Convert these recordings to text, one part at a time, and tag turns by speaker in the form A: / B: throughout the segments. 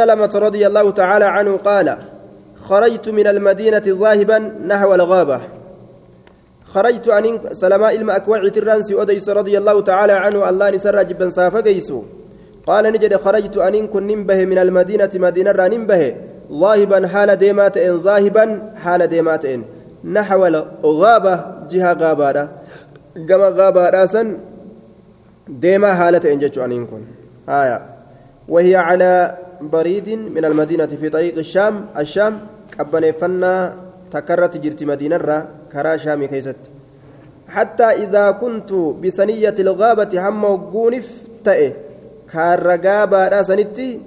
A: سلمة رضي الله تعالى عنه قال خرجت من المدينة ذاهبا نحو الغابة. خرجت أن سلماء المأكوع ترانسي أديس رضي الله تعالى عنه الله نسر جبا صافقيسو قال نجد خرجت أن كن ننبه من المدينة مدينة ننبه. ذاهبا حال ديمات إن ذاهبا حال ديمات إن. نحو الغابة جهة غابة كما غابة راسا ديما حالة إن جتشو أن كن. آية. وهي على بريد من المدينة في طريق الشام الشام قبنيفنا تكرت جرت مدينة را كرا شامي كيست. حتى إذا كنت بثنية الغابة هم وقونف تأي كارغابة راسنتي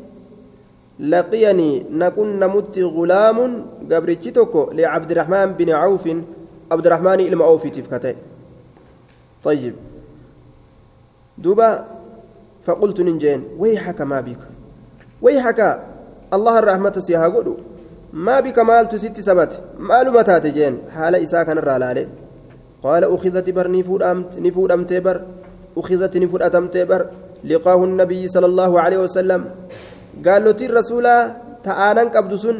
A: لقيني نكون نمت غلام قبرتشتك لعبد الرحمن بن عوف عبد الرحمن المعوف تفكتي طيب. دوبا فقلت ننجين ويحك ما بك ويحك الله الرحمة سيها قدو. ما بك مالت ست سبت؟ معلومة تاتجين حال إساء كان الرالالي قال أخذت بر نفود أمت نفود أمت بر أخذت نفود أتمت بر لقاه النبي صلى الله عليه وسلم. قال له الرسول تآنن قبدسون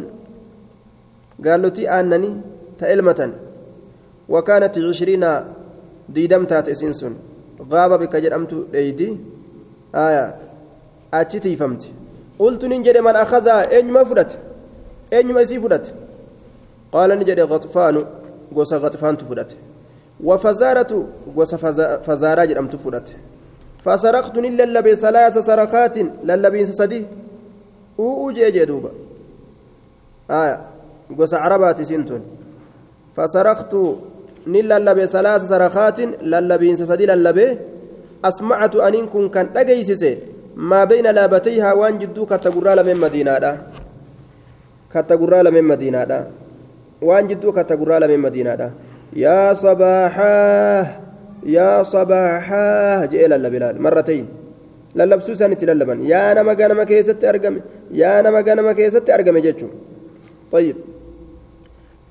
A: قال له تآنني تألمة وكانت عشرين ديدم تات إسنسون غاب بك جرمت ليدي. آية. أتشتي فهمت قلت ننجد من أخذها أينما فرت أينما يسي فرت قال نجد غطفان غوسا غطفان تفرت وفزارة غوسا فزارة جرمت فرت فسرقت للبي ثلاث سرقات للبي سدي. أوجي جدوبا آية غوسا عربات سنتون. فسرقت نللبي ثلاث سرقات للبي سدي للبي أسمعت أن كن كان أجيسسي ما بين لابتيها وان جدو كتغرى لمن مدينة كتغرى لمن مدينة وان جدو كتغرى لمن مدينة يا صباحا يا صباحا جئل اللبلال مرتين. lallabsuu isaanitti lallaban yaa nama ganama keessatti argame yaa nama ganama keessatti argame jechuun طيب.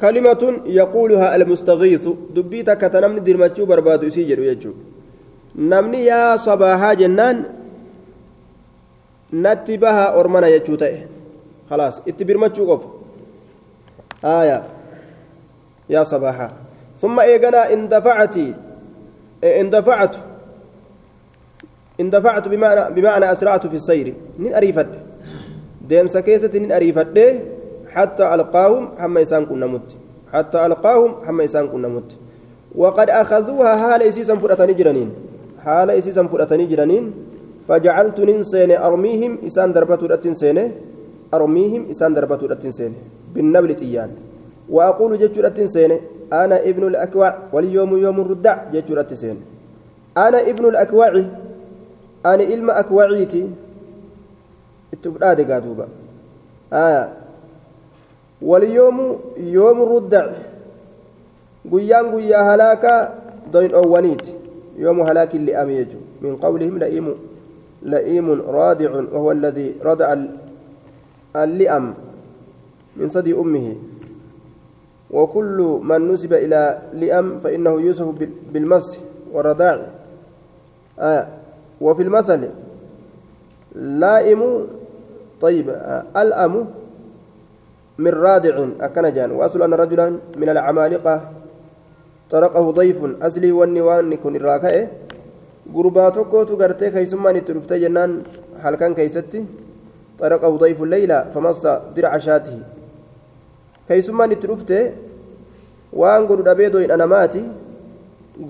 A: كلمة يقولها المستغيث دبيتا كتنمني ديرماتشو بربادو يسيجر يجو. نمني يا صباحا جنان natti baha ormana jechuu ta'e. خلاص itti birmachuu qofa آية يا صباحا ثم إيقنا اندفعت اندفعت اندفعت بمعنى بمعنى أسرعت في السير نين أريفت ديم سكيسة نين أريفت حتى ألقاهم حما يسان كنا مت حتى ألقاهم حما يسان كنا مت وقد أخذوها حال إسيسا فرأتني جرانين حال إسيسا فرأتني جرانين فجعلت ننسين أرميهم إسان دربتو الأتنسين أرميهم إسان دربتو الأتنسين بالنبل تيان. وأقول جتشو الأتنسين أنا ابن الأكوع واليوم يوم الردع جتشو الأتنسين أنا ابن الأكوع أنا إلما أكوعيتي. اتفقاد قادوبا آه. واليوم يوم الردع. قيان قيا هلاكا دوين أوانيت يوم هلاك اللي أميجو. من قولهم لئيم لئيم رادع وهو الذي ردع اللئم من ثدي أمه. وكل من نسب إلى لئم فإنه يوسف بالمس والرضاع. آه وفي المثل لائم طيب آه ألأم من رادع أكنجان وأصل أن رجلا من العمالقة طرقه ضيف أصلي والنوان كن الراكئ gurbaa tokkootu gartee keeysummaan itti dhuftee jennaan halkan keeysatti xaraqa hudayfu leyla famassa dirca shaatihi keeysummaan itti dhufte waan godhu dhabee doyin anamaati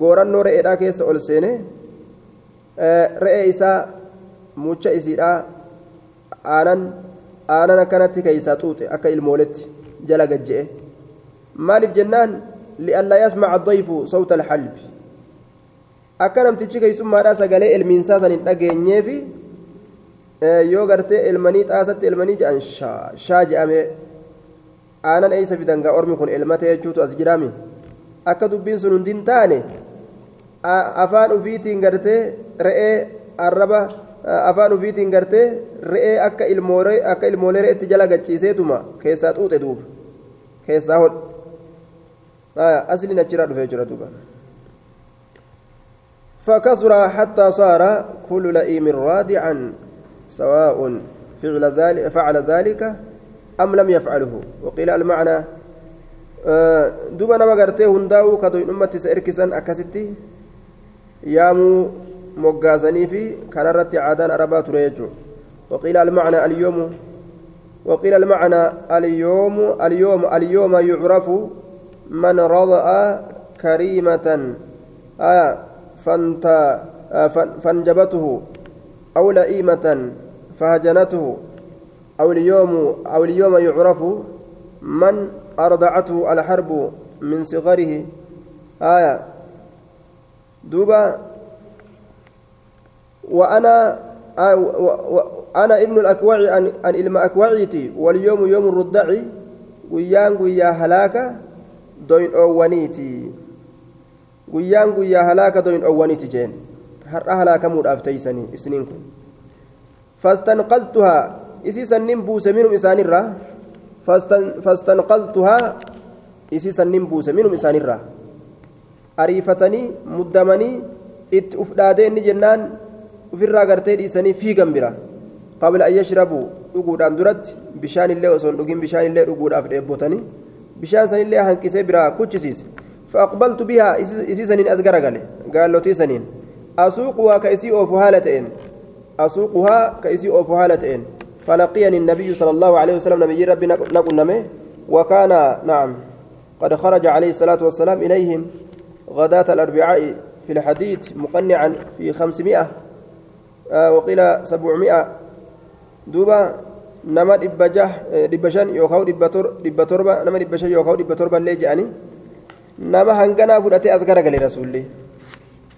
A: goorannoo re'eedhaa keessa ol seene re'ee isaa mucha isiidhaa aanan aanan akkanatti keeysaa xuuxe akka ilmooletti jala gajje'e maaliif jennaan li'allaa yasmaca addayfu sawta alxalbi akka namtichi keessummaadhaa sagalee ilmiinsaa san hin dhageenyeefi yoo gartee ilmanii xaasatti ilmanii jedhan shaa jedhame aanan eeysa fidangaa ormi kun ilmata jechuutu as jiraami akka dubbiin sun hundin taane afaan ufiitiin gartee re'ee arraba afaan ufiitiin gartee re'ee akka ilmoolee akka ilmoolee re'etti jala gacciiseetuma keessaa xuuxe duuba keessaa hodhu asliin achirraa dhufee jira duuba. فكثر حتى صار كل لئيم رادعا سواء فعل ذلك فعل ذلك أم لم يفعله. وقيل المعنى آه دوبا نما غرتي هنداو كدوين أمتي سيركسن أكستي يامو مغازني في كانرت عادان أربات ريجو وقيل المعنى اليوم وقيل المعنى اليوم اليوم اليوم يعرف من آه فانت آه فانجبته أو لئيمة فهجنته أو اليوم أو اليوم يعرف من أرضعته الحرب من صغره. آية. دوبا وأنا آه أنا ابن الأكوع أن إلما أكوعيتي واليوم يوم الردع ويان ويا هلاك دوين أوانيتي ويا هلاك دوين أوانيتي جين هر هلاك مود أفتيسني إسنينكم فاستنقذتها إسي سنين بوس منهم إسان الرا فاستن فاستنقذتها إسي سنين بوس منهم إسان الرا أريفتني مدمني إت أفدادين جنان ofirraa gartee dhiisanii fiigan bira qabla an yashrabuu dhuguudhaan duratti bishaan illee osoo hin dhugin bishaan illee dhuguudhaaf dheebbotanii bishaan sanillee hanqisee biraa kuchisiise فأقبلت بها. إسي سنين قال قال له سنين. أسوقها كإسي أوف هالتين أسوقها كإسي أوف هالتين فلقيني النبي صلى الله عليه وسلم نبي ربي نقول نمي. وكان نعم. قد خرج عليه الصلاة والسلام إليهم غداة الأربعاء في الحديد مقنعا في خمسمائة. آه وقيل سبعمائة. دوبا نما دبجة دبشان يوكاو دبتور دبتوربا نما دبشان يوكاو دبتوربا اللي نما هنغنا فودتي أزغر قال رسولي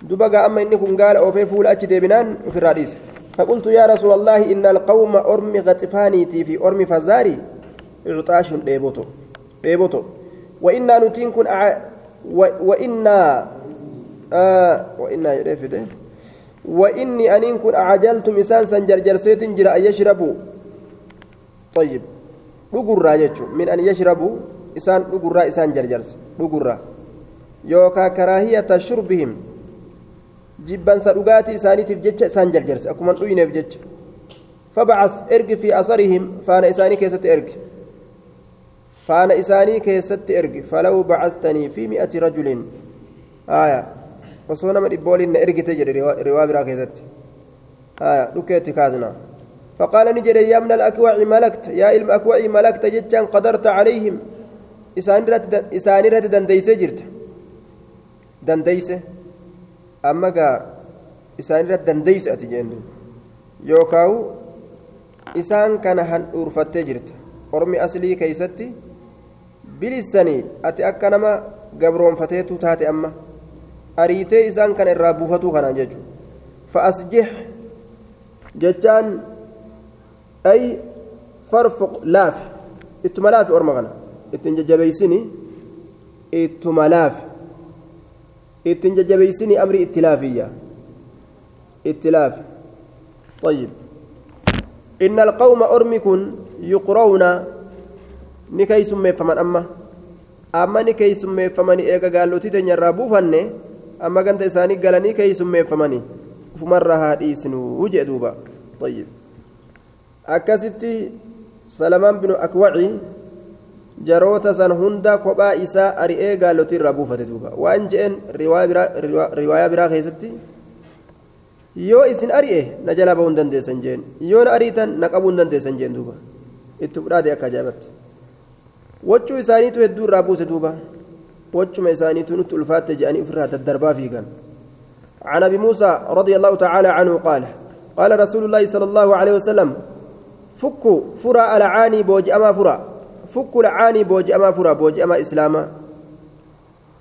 A: دوبا قا أما إني كن قال أوفي فول أجي ديبنان في الرئيس فقلت يا رسول الله إن القوم أرمي غطفانيتي في أرمي فزاري عطاش ديبوتو ديبوتو وإنا نتين كن أع... و... وإنا آه وإنا يرفده وإني أن كن أعجلت مسان سنجرجر سيت جرى أن يشربوا طيب dhugurraa jechuun min an yashrabu isaan dhugurraa isaan jarjarse dhugurraa. Yookaa karaahiyata shurbihim jibbansa dhugaatii isaaniitiif jecha isaan jarjarse akkuma dhuyneef jecha fabacas ergi fi asarihim faana isaanii keessatti ergi faana isaanii keessatti ergi falaw bacastanii fi mi'ati rajulin aya osoo nama dhibbooliin na ergite jedhe riwaa biraa keessatti aya dhukeetti kaasnaa فقال نجد يا ابن الأكوع ملكت يا علم أكوع ملكت جتان قدرت عليهم إسان رت دنديس جرت دنديس أما قا إسان رت دنديس أتجين يوكاو إسان كان هن أرفت جرت أرمي أصلي كيستي بلسني أتي أكنما قبرون فتيتو تاتي أما أريتي إسان كان الرابوفتو كان ججو فأسجح جتان أي فرفق لاف اتما لاف أرمى غنا اتن ججبيسني اتما لاف اتن ججبيسني أمري اتلافية اتلاف طيب إن القوم أرمكن يقرون نكي سمي فمن أما أما نكي سمي فمن إيقا قالوا تتنيا رابوفن أما كنت إساني قال نكي سمي فمن فمرها إيسنو وجه دوبا طيب akkasitti salamaan binu akwaci jaroota san hunda kophaa isaa ari'ee gaalotii irraa buufate duuba waan je'en riwaayaa biraa keessatti yoo isin ari'e na jalaa bahuu hin dandeessan jeen yoo na ariitan na qabuu hin dandeessan jeen duuba itti fudhaate akka ajaa'ibatti waccuu isaaniitu hedduu irraa buuse duuba waccuma isaaniitu nutti ulfaatte je'anii ofirraa daddarbaa fiigan عن ابي موسى رضي الله تعالى عنه قال قال رسول الله صلى الله عليه وسلم فكوا فرا العاني بوج أما فرا أما فرا بوج أما إسلاما.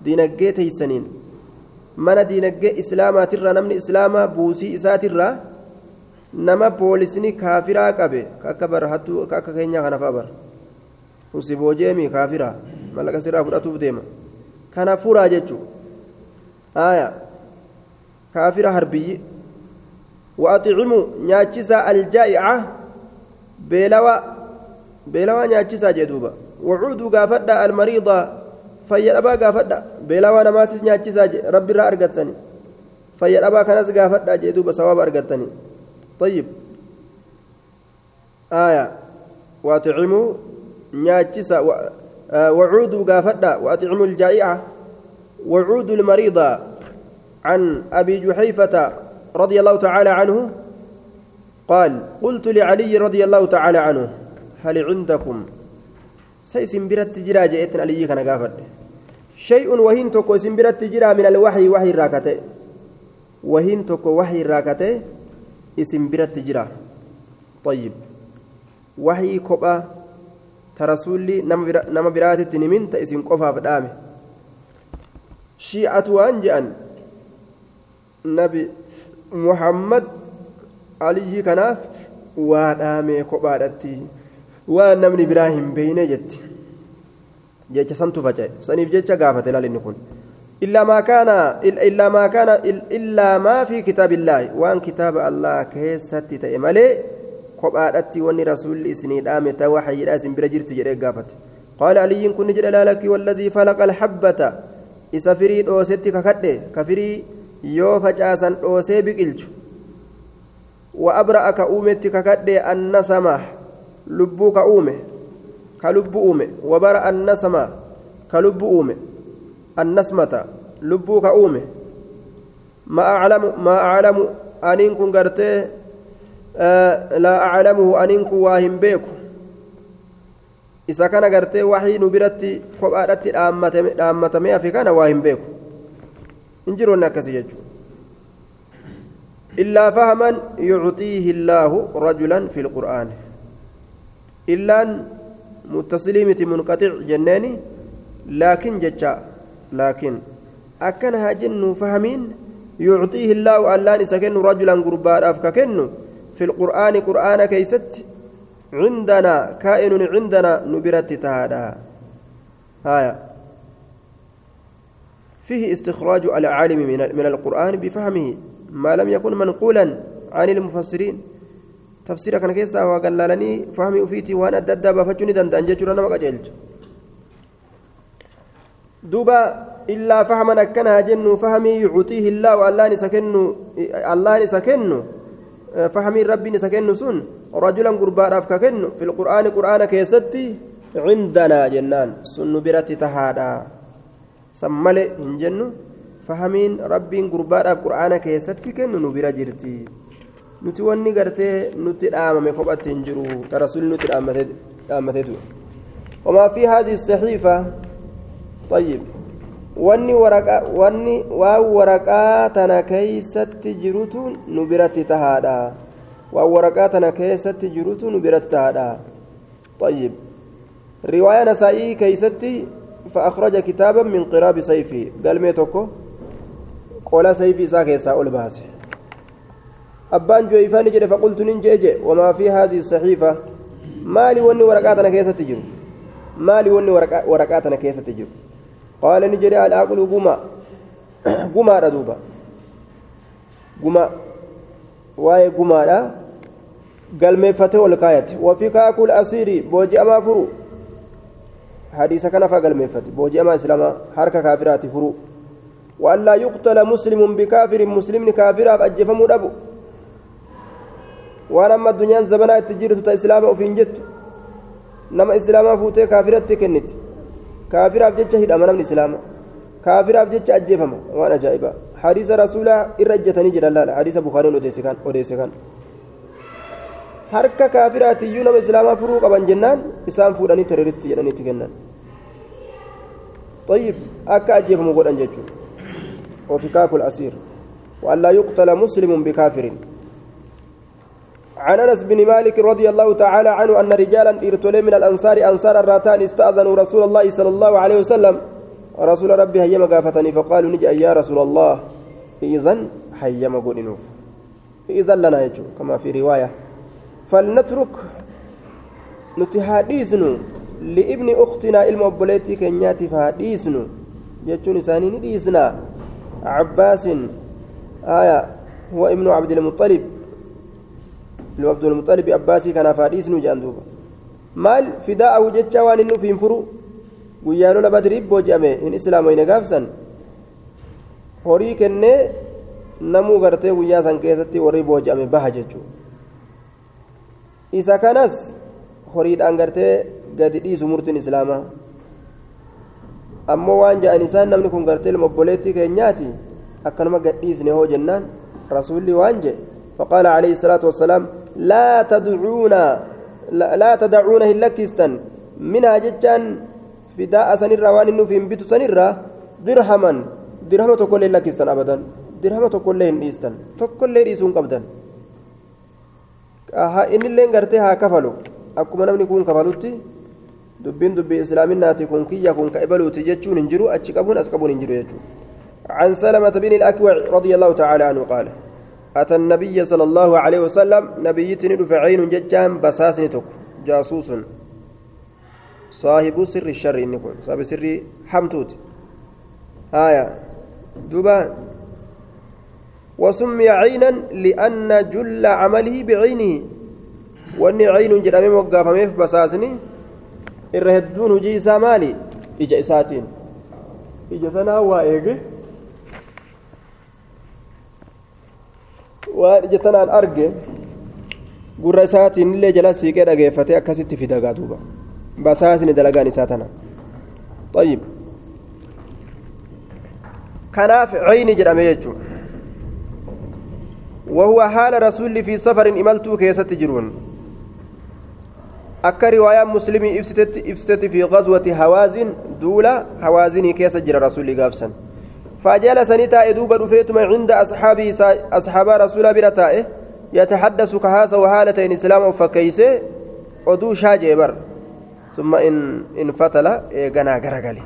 A: دينجي تيسنين. من دينجي إسلاما ترى نمني إسلاما بوسي إسا ترى. نما بوليسني كافرا قبي ككبر هاتو كاكا كينيا كان فابر وسي بوجيمي كافرا. ملك سرا فراتوف ديما. كان فرا جتشو آية. كافرا هربي وأطعموا نياتشيسا الجائعة. beelawaa beelawaa nyaachisaa jee duuba wacuuduu gaafadha almariida fayyadhabaa gaafadha beelawaa namaatis nyaachisaa je rabbiirraa argattani fayyadhabaa kanas gaafadha jee duuba sawaaba argattani طيب آية وأطعموا نياتشسا وعودوا قافدا وأطعموا الجائعة وعودوا المريضة عن أبي جحيفة رضي الله تعالى عنه قال قلت لعلي رضي الله تعالى عنه هل عندكم؟ سيسن برت جرا جئتن علي كان قافد شيء وهين تكو سن برت جرا من الوحي وحي راكته. وهين تكو وحي راكته اسم برت جرا. طيب. وحي كوبا ترسولي نما براتت نمين تأسين قفا فدامه. شيعة وأنجأن. نبي محمد علي كناف وادامه kophaadhatti waan namni biraa hin beeyne jetti jecha santu faca'e saniif jecha gaafate laal inni kun illaa maa kaana illaa maa kaana illaa maa fi kitaabillaahi waan kitaaba allah keessatti ta'e malee kophaadhatti wanni rasuulli isinii dhaame ta waxayidha isin bira jirti jedhee gaafate qaala aliyyiin kun ni jedhe laalakki walladii falaqa alhabbata isa firii dhoosetti kakadhe ka firii yoo facaasan dhoosee biqilchu wa abra'a ka uumetti kakadhe annasama lubbuu ka uume ka lubbu uume wa bara annasama ka lubbu uume annasmata lubbuu ka uume ma aclamu ma aclamu aniin kun gartee laa aclamuhu aniin kun waa hin beeku isa kana gartee waxii nu biratti kophaadhatti dhaammatamee hafe kana waa hin beeku hin jiroonni akkasii jechuudha إلا فهما يعطيه الله رجلا في القرآن إلا متصليمة منقطع جناني لكن ججا لكن أكنها جن فهمين يعطيه الله ألان سكن رجلا قربان أفككن في القرآن قرآن كيست عندنا كائن عندنا نبرت تهادا. هايا فيه استخراج العالم من القرآن بفهمه ما لم يكن منقولا عن المفسرين. تفسير كان كيسا وقلالني فهمي وفيتي وأنا الددا بافتشوني دندان جيتشورا نما قجلت دوبا إلا فهما كان جن فهمي يعطيه الله والله سكن الله سكن فهمي ربي سكن سن رجلا قربان أفككن في القرآن قرآن كيستي عندنا جنان سن برتي تهادا. سمالي هنجنو fahamiin rabbiin gurbaadhaaf qur'aana keessatti kennu nu bira jirti nuti wanni gartee nutti dhaamame kophatti hin jiru tarasuuli nutti dhaammateetu wamaa fi haadhi saxiifa طيب wanni waraqaa wanni waan waraqaa tana keeysatti jirutu nu biratti tahaadha waan waraqaa tana keessatti jirutu nu biratti tahaadha طيب رواية نسائي كيستي فأخرج كتابا من قراب سيفي قال ميتوكو sayfii isaa keessaa ol baase abbaan jooyfaani jedhe faqultu nin jeeje wamaa fi haadii saxiifa maali wanni waraqaa tana keessatti jiru maali wanni waraqaa tana keessatti jiru qaala ni jedhe al'aaqulu guma gumaadha duuba guma waa'ee gumaadha galmeeffatee ol kaayate wafii kaakul asiirii booji'amaa furu hadiisa kana faa galmeeffate booji'amaa islaamaa harka kaafiraati furu وأن لا يقتل مسلم بكافر مسلم كافر أجفم أبو وأنا أما الدنيا زمنا التجيرة إسلام وفين جت نما إسلام فوتي كافرة كنت كافر أبجد شهيد أمام الإسلام كافر أبجد أجفم وأنا جائبة حديث رسول إرجتني جل الله حديث بخاري وديسكان وديسكان harka kaafiraatiyyuu nama islaamaa furuu qaban jennaan isaan fuudhanii teroristi jedhaniitti kennan. طيب أكا أجيب مقولا جيتشو وفكاك الأسير وأن لا يقتل مسلم بكافر عن أنس بن مالك رضي الله تعالى عنه أن رجالا ارتلي من الأنصار أنصار الراتان استأذنوا رسول الله صلى الله عليه وسلم. رسول ربي هيما قافتني فقالوا نجي يا رسول الله؟ إذن هيما قولنوف إذن لنا يجو كما في رواية. فلنترك نتهاديسنو لابن أختنا المؤبلتي كنياتي فهاديسنو جتون إساني نديسنا عباس آية هو ابن عبد المطلب. عبد المطلب عباسي كان jecha waan inni ufiin furu guyyaa lola badriif booji'ame hin islaamoyne gaafsan horii kennee namuu gartee guyyaa san keessatti warri booji'ame baha jechuudha isa kanas horiidhaan gartee gadi dhiisu murtiin islaamaa ammoo waan ja'an isaan namni kun gartee ilma obboleettii keenyaati akkanuma gadhiisne hoo jennaan rasuulli waan je فقال عليه الصلاة والسلام لا تدعون لا تدعون هلكستا منها جتان فداء سنرة وان إنه في بيت سنرة درهما درهما تقول لكستا أبدا درهما تقول إيستان تقول إيسون قبدا haa kafalu akkuma namni kun kafalutti dubbiin dubbii islaaminaati kun kiyya kun ka ibaluuti jechuun hin jiru achi qabuun as qabuun hin jiru jechuudha عن سلمة بن الأكوع رضي الله تعالى عنه قال أتى النبي صلى الله عليه وسلم نبيتني عين ججام بساسني تك جاسوس. صاحب سر الشر إنكم صاحب سر حمتوت. آية. دوبا. وسمي عينا لأن جل عمله بعينه. وأن عين جرامي وقافميف بساسني. الرهدون جيسا مالي. إجا إساتين. إجا ثنا وائق waan ija tanaan arge gurra isaatiin illee jala siiqee dhageeffatee akkasitti fidagaa duuba basaasni dalagaan isaa tana طيب kanaaf cayni jedhame jechuun وهو حال رسول في سفر إملتو كيست جرون أكا رواية مسلم إفستت, إفستت في غزوة هوازن دولة هوازن كيس جرى رسول قابسا فجلس نتاء دوبا رفيتما عند أصحابه أصحاب رسول برتائه يتحدث كهاس وهالتين إسلام summa in in fatala eeganaa garagale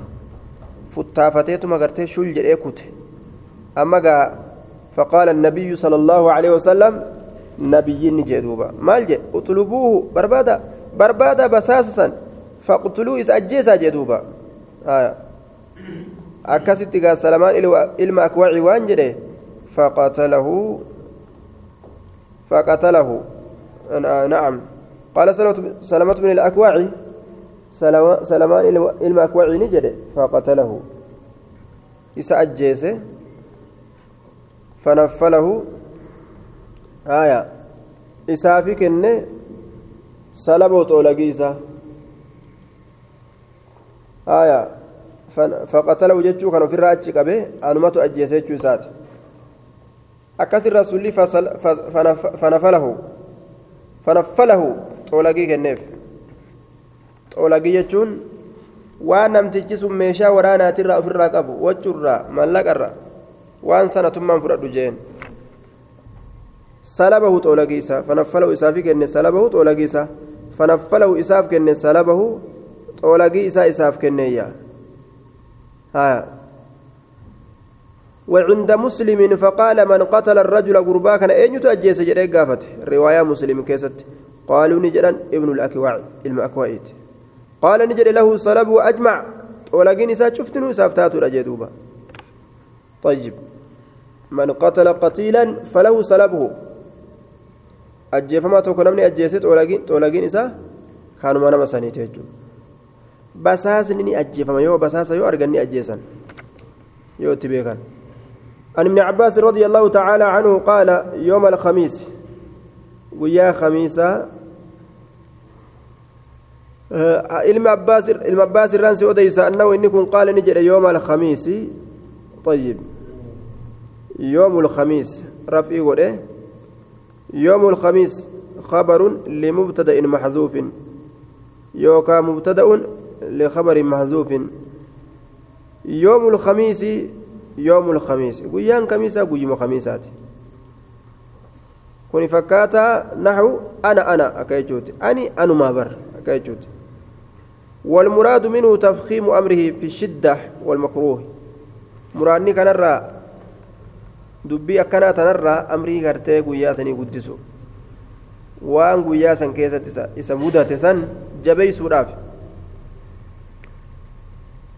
A: futtaafateetuma gartee shul jedhee kute amma gaa فقال النبي صلى الله عليه وسلم نبي نجدوبا مال جي؟ اطلبوه بربادا بربادا بساسا فاقتلوه إذا أجيسا جدوبا آه. أكست قال سلمان إلما أكوعي وانجده فقتله فقتله آه نعم قال سلمة بن الأكوع سلمان إلما أكوعي نجده فقتله إذا أجيسه فنفله آية إسافي كنه سلبه طولقيسة آية فقتله جتشو كانوا في الراجع قبه أنمت أجيسه جوسات أكثر رسولي فنفله فنفله طولقي كنف طولقي جتشون waan namtichi sun meeshaa waraanaatirraa ofirraa qabu wachurraa mallaqarraa waan sana tummaan fudhadhu jeen salabahu xoolagiisa fanaffalahu isaafi kenne salabahu xoolagiisa fanaffalahu isaaf kenne salabahu xoolagii isaa isaaf kenneeyya وعند مسلم فقال من قتل الرجل قربا كان أين تأجيس جريك رواية مسلم كيست. قالوا نجرا ابن الأكواع المأكوائد قال نجري له صلب وأجمع ولكن إسا شفتنو سافتاتو رجدوبا طيب. من قتل قتيلا فله سلبه أجيفما تكون من أجيست. ولكن إسا كانوا ما نمساني تيجو بساسني أجيفما يو بساسا يو أرغني أجيسا يو تبيكا عن ابن عباس رضي الله تعالى عنه قال يوم الخميس ويا خميسة ilma abbaas irraan si odeysa annahu inni kun qaala ni jedhe yooma alkhamiisi طيب يوم الخميس رفعي وده يوم الخميس خبر لمبتدا محذوف يوكا مبتدا لخبر محذوف يوم الخميس يوم الخميس. قيان خميسة قيم خميسات. كوني فكاتا نحو أنا أنا أكيجوت أني أنا ما بر أكيجوت والمراد منه تفخيم أمره في الشدة والمكروه.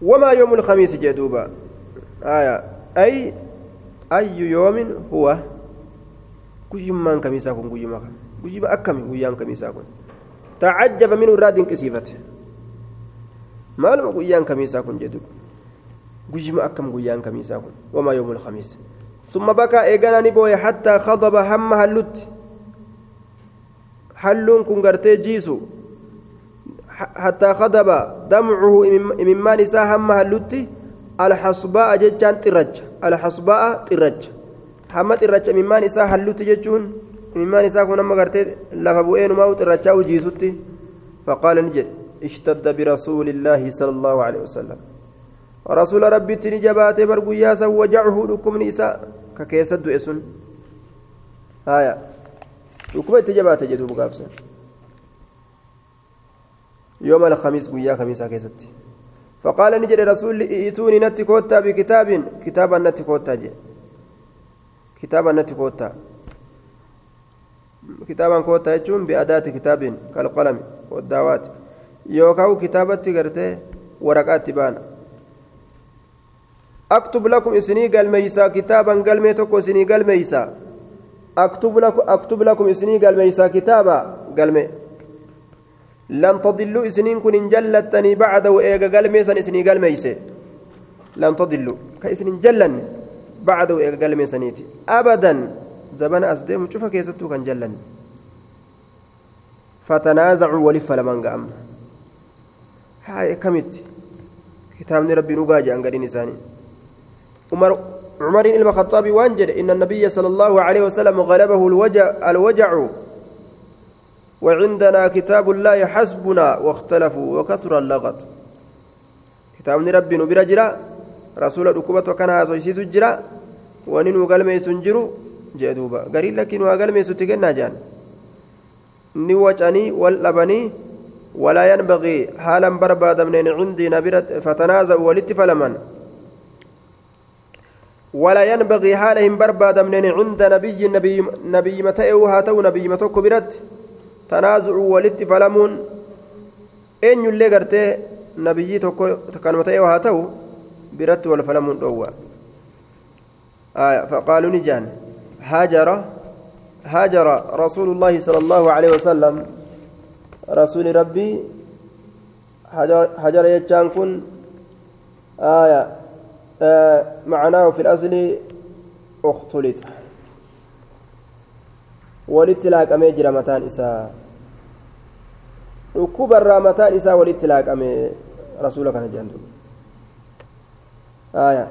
A: وما يوم الخميس جدوبا آية أي أي يوم هو kan guyyuma akkami guyyaan kamiisaa kun tacajjaba minhu irraa dinqisiifate maaluma guyyaan kamiisaa kun jedhu guyyuma akkam guyyaan kamiisaa kun wamaa yoomul khamiis ثم بكى إيجانا نبوي حتى خضب هم halluun kun gartee jiisu حتى خضب دمعه ممان إساء هم هلوتي. الحصباء ججان ترج. الحصباء ترج. هم ترج ممان إساء هلوتي ججون ممان إساء كنا مغرتي لفبوئين ما ترجا وجيسوتي فقال نجد اشتد برسول الله صلى الله عليه وسلم. رسول ربي تنجبات برقيا وجعه لكم نساء ككيسد اسن هايا لكم تجبات جدوب قابسا يوم الخميس قيا خميسا كيستي فقال نجد رسول ائتوني نتي كوتا بكتاب كتابا نتي كوتا جي. كتابا نتي كوتا. كتابا كوتا يجون بأداة كتاب كالقلم والدعوات. يوكاو كتابة غرتي ورقات بان أكتب لكم إسني قال ميسا كتابا قال ميتوكو إسني قال ميسا. أكتب لكم أكتب لكم إسني قال ميسا كتابا قال ميسا لن تضلوا إسنين كن جلتني بعد وإيغا قلمي سن إسني قلميسي لن تضلوا. كإسنين جلن بعد وإيغا قلمي سنيتي. أبدا. زبن أسديم شوف كيستو كان جلن فتنازعوا ولف لمن قام. هاي كمت كتاب ربي نقاجي عن قرين إساني عمر عمر الخطاب وانجل إن النبي صلى الله عليه وسلم غلبه الوجع الوجع وعندنا كتاب الله حسبنا واختلفوا وكثر اللغط. كتاب ربي نبرا جرا رسول الركوبة وكان هذا يسيس جرا وننو قلمي سنجرو جدوبا قريل لكن وقلمي ستقنا جان نوجاني واللبني ولا ينبغي حالا برباد من عندي نبرة فتنازعوا والاتفلمن ولا ينبغي حالهم برباد من عند نبي نبي نبي متى هاتو نبي متى كبرت tanaasucuu walitti falamuun eenyullee gartee nabiyyii tokko kanuma ta'e haa ta'u biratti wal falamuun dhoowwa فقالوا نجان هاجر هاجر رسول الله صلى الله عليه وسلم رسول ربي هجر يجان كن آية آه معناه في الأصل اختلط walitti laaqamee jira mataan isaa dhukkubarraa mataan isaa walitti laaqame rasuula kana jedhan aya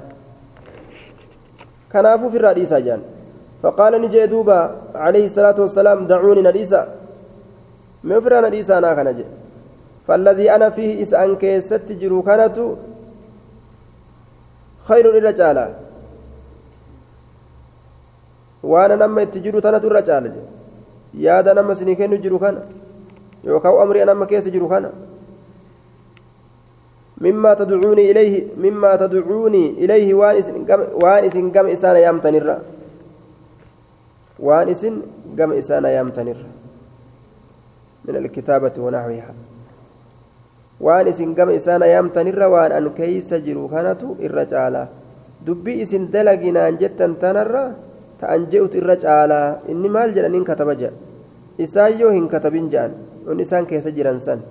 A: kanaafuu firraa dhiisaa jedhan فقال نجي دوبا عليه الصلاة والسلام دعوني نديسا مفرا نديسا أنا كنجي فالذي أنا فيه إسأن كيست جرو كانت خير الرجال waan nama itti jiru tanatu irra caala yaada nama isinii kennu jiru kana. Yookaan amrii nama keessa jiru kana. مما تدعوني إليه مما تدعوني إليه وان إسن قم إسانا يامتنر وان إسن قم إسانا يامتنر من الكتابة ونحوها وان إسن قم إسانا يامتنر وان أن كيس جرو كانت الرجال دبي إسن دلقنا جتا تنر ta'an je'utu irra caalaa inni maal jedhaniin kataba jedha isaan yoo hin katabin jedhan on isaan keessa jiran san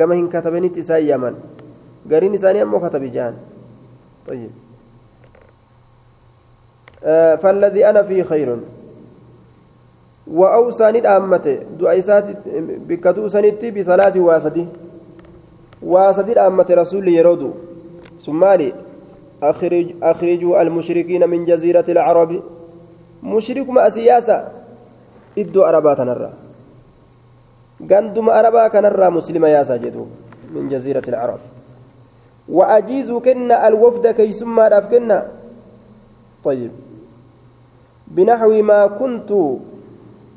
A: gama hin katabanitti isaan yaman gariin isaanii ammoo katabi jedhan طيب آه فالذي أنا فيه خير وأوصاني الأمة دعيسات بكتو سنتي بثلاث واسدي واسدي الأمة رسول يرودو ثم أخرج أخرجوا المشركين من جزيرة العرب mushrikuma siyaasa iddoo arabaa tanarraa ganduma arabaa kanarraa muslima yaasaa jedhu min jaziirati alcarab وأجيز كنا الوفد كيسما داف كنا طيب بنحو ما كنت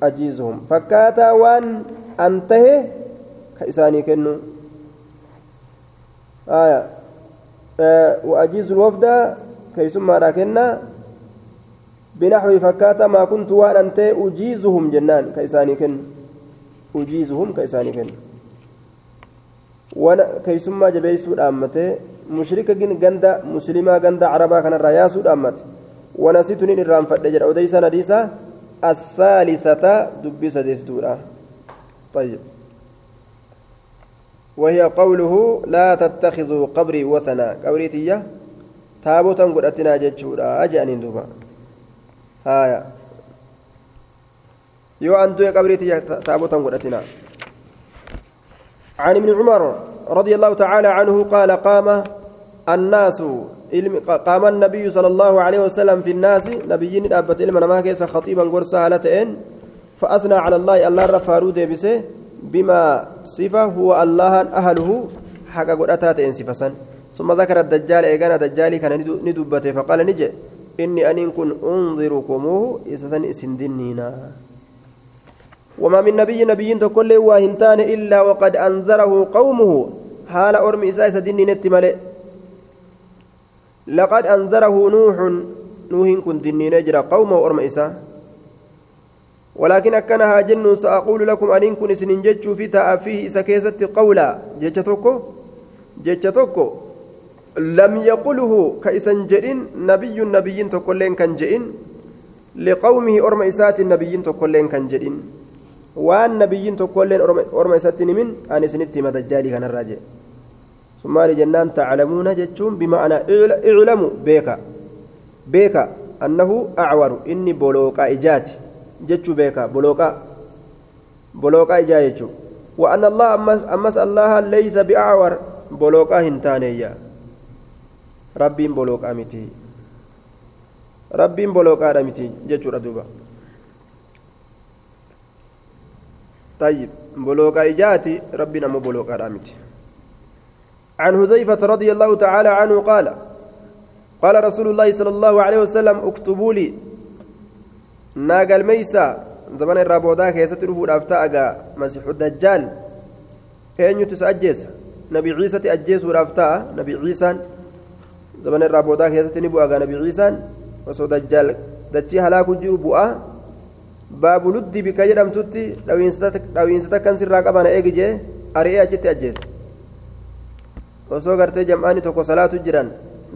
A: أجيزهم فكاتا وان أنتهي كإساني كنو آية آه وأجيز الوفد كيسما دا كنا بنحو فكاتا ما كنت وان أنت أجيزهم جنان كيساني كن. أجيزهم كيساني كن. وأنا كيسما جبيسو أمته مشركة جندا مسلمة جندا عربا كان الرياسو أمته ونسيتني الرام فدجر أوديسا نديسا الثالثة دبيسة ديستورا طيب. وهي قوله لا تتخذوا قبري وثنا. قبريتية تابوتا قد أتنا جتشورا أجأنين دوبا. آية yoo an du'e qabriiti taabotan godhatina. عن ابن عمر رضي الله تعالى عنه قال قام الناس قام النبي صلى الله عليه وسلم في الناس نبيين أبت إلما ما كيس خطيبا قرصا هالتين فأثنى على الله الله رفارو ديبسه بما صفة هو الله أهله حق قرأتها تين صفة ثم ذكر الدجال إيقانا دجالي كان ندبته فقال نجي إني أن كن أنظركموه إسسن إسندنينا وما من نبي نبي تقول واهنتان إلا وقد أنذره قومه حال أرمي إساء ديني نتملئ لقد أنذره نوح نوح كن ديني نجرى قومه أرمي إساء ولكن أكنها جن سأقول لكم أن كن سنين جتشو في تأفيه إسا كيست قولا جتشتوكو جتشتوكو لم يقله كإسن جئن نبي نبي تقول كان جئن لقومه أرمي إسات النبي تقول كان جئن tokkolleen orma isatti himin an isinitti hima dajjaalii kanarraa jee summaali jennaan taclamuuna jechuun bima'anaa iclamu beeka beeka annahu acwaru inni bolooqaa ijaati jechuu beeka bolooqaa bolooqaa ijaa jechuu وأن الله أمس, أمس الله ليس بأعور بلوكا هنتانيا ربي بلوكا متي ربي بلوكا متي جتشو ردوبا طيب بلوغا إجاتي ربنا مو بلوغا رامتي عن حذيفة رضي الله تعالى عنه قال قال رسول الله صلى الله عليه وسلم اكتبوا لي ناقل ميسا زمان الرابودا كيست رفو الأفتاء مسيح الدجال أين تسأجيس نبي عيسى تأجيس الأفتاء نبي عيسى زمان الرابودا كيست نبو نبي عيسى وسو دجال دجي هلاك جيرو بؤا baabu luddi bika jedhamtutti dhawiinsa takkan sirraa qaban eegi jee ari'ee achitti ajjeese osoo gartee jam'aani tokko salaatu jiran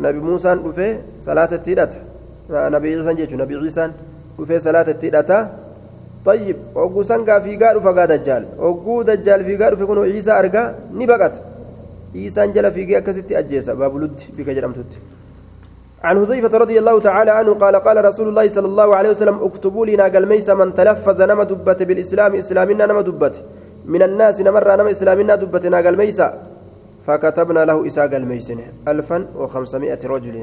A: nabi muusaan dhufee salaata itti hidhata nabi ciisaan jechuun nabi ciisaan dhufee salaata itti hidhata طيب ogguu sangaa fiigaa dhufa gaa dajjaal ogguu dajjaal fiigaa dhufe kun ciisaa argaa ni baqata ciisaan jala fiigee akkasitti ajjeesa baabu luddi bika jedhamtutti. عن حذيفة رضي الله تعالى عنه قال قال رسول الله صلى الله عليه وسلم اكتبوا لنا قال ميس من تلفظ نما دبت بالإسلام إسلامنا نما دبت من الناس نمر نما إسلامنا دبتنا قال ميس فكتبنا له إساء قال ميسن ألفا وخمسمائة رجل.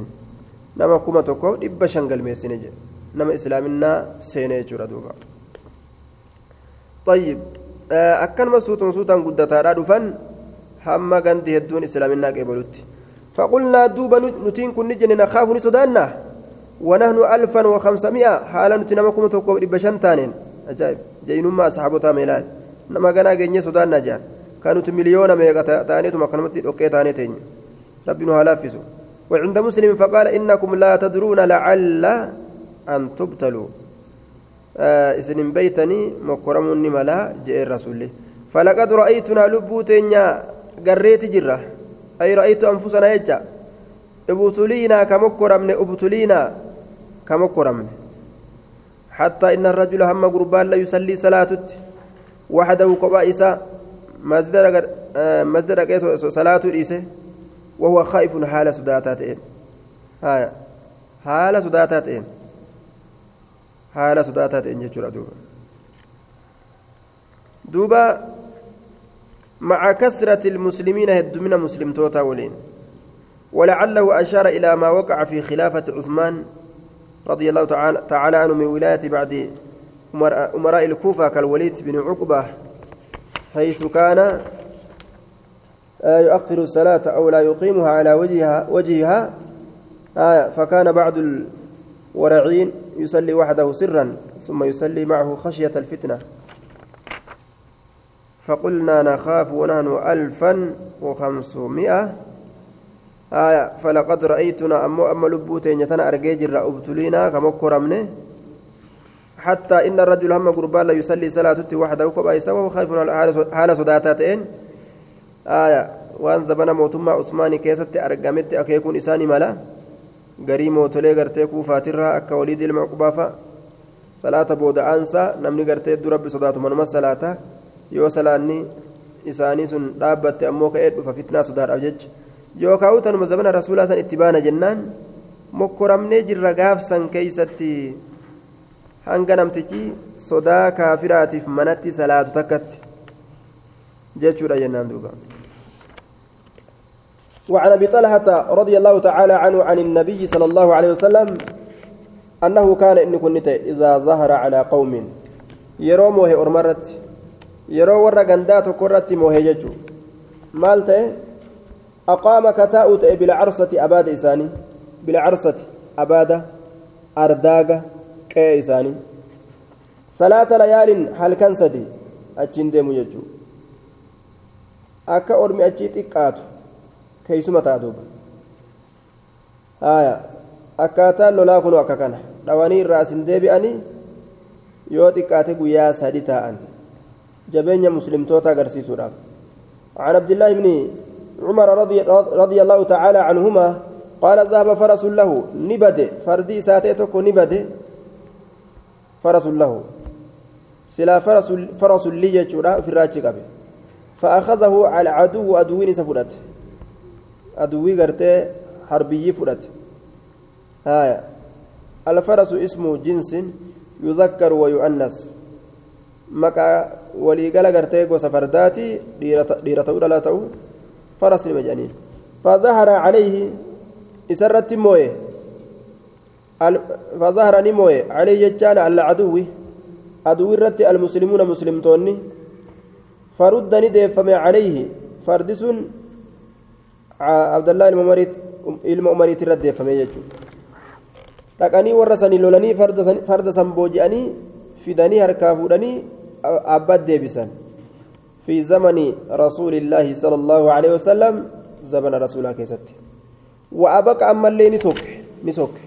A: نما كما تكو إبشن قال ميسن نما إسلامنا سيني جردوبا طيب أكن مسوط سوطا قدتا دفن هم قندي هدون إسلامنا قبلت فقلنا دوبا نتين كن نجن نخاف نسودانا ونحن ألفا وخمسمائة حالا نتنمكم توقف بشان تانين أجائب جينما أصحابتا ميلاد نما قنا جنيه سودانا جان كانوا مليون ميغا تانيتو مكنمتي أوكي تانيتين ربنا هلافسوا وعند مسلم فقال إنكم لا تدرون لعل أن تبتلوا آه إسن بيتني مكرمني ملا جاء الرسول فلقد رأيتنا لبوتين قريت جره أي رأيت أنفسنا يجا ابتلينا كمكرمن ابتلينا كمكرمن حتى إن الرجل هم قربان لا يصلي صلاته وحده قبائسا مسجد كيس صلاة إيسه وهو خائف حال سداتاتين هاي حال سداتاتين حال سداتاتين جتشورا دوبا دوبا مع كثرة المسلمين هدمنا مسلم توتا ولين. ولعله أشار إلى ما وقع في خلافة عثمان رضي الله تعالى عنه من ولاية بعد أمراء الكوفة كالوليد بن عقبة حيث كان آه، يؤخر الصلاة أو لا يقيمها على وجهها وجهها آية فكان بعض الورعين يصلي وحده سرا ثم يصلي معه خشية الفتنة. فقلنا نخاف ونحن ألفا وخمسمائة. آية فلقد رأيتنا أمو أما لبوتين يتنا أرجيجر أبتلينا كمكرمنة. حتى إن الرجل هم قربان لا يصلي صلاة وحده كبايسا وهو خايف حال صداتاتين آية وأن زبنا موتما عثماني كيست أرقامت أكيكون إساني ملا. garii mootolee gartee kuufaatirraa akka waliid ilma cuqbaafa salaata booda aansa namni gartee dura rabbi sodaatu manuma salaata yoo salaanni isaanii sun dhaabbatte ammoo ka'ee dhufa fitnaa sodaadhaaf jecha yookaan utanuma zabana rasuulaa san itti baana jennaan mokkoramnee jirra gaafsan keeysatti hanga namtichi sodaa kaafiraatiif manatti salaatu takkatti jechuudha jennaan duuba
B: وعن ابي طلحه رضي الله تعالى عنه عن النبي صلى الله عليه وسلم انه كان ان كنت اذا ظهر على قوم
A: moohe ormarratti yeroo warra gandaa tokko irratti moohe jechuu maal ta'e aqaama kataa'u ta'e bilcarsati abaada isaanii bilcarsati abaada ardaaga qe'ee isaanii salaata layaalin halkan sadi achiin deemu jechuu akka ormi achii xiqqaatu keeysuma ta'a duuba akkaataan lolaa kunu akka kana dhawanii irraa asin deebi'anii yoo xiqqaate guyyaa sadi taa'an jabeenya muslimtoota agarsiisuudhaaf. عن عبد الله بن عمر رضي, رضي الله تعالى عنهما قال ذهب فرس له نبد. فردي ساتيتك نبد. فرس له. سلا فرس فرس لي يجورا في الراجي قبل. فأخذه على عدو أدوين سفرت. أدوي قرتي حربي فرت. هايا الفرس اسم جنس يذكر ويؤنس مكا وليقال قرتي قوس فرداتي ديرة أولى لا تأو فرس المجانين فظهر عليه إسرت مويه فظهر نمويه عليه جتان على عدوه عدو الرت المسلمون مسلمتوني فرد ندفم عليه فردس عبد الله الممريت المؤمريت الرد دفم يجو dhaqanii warra sanii lolanii farda san booji'anii fidanii harkaa fuudhanii abbaat deebisan fi zamani rasuulillaahi sala allaahu aleyhi wasalam zamana rasuulaa keessatti wa abaqa ammallee ni sokke ni sokke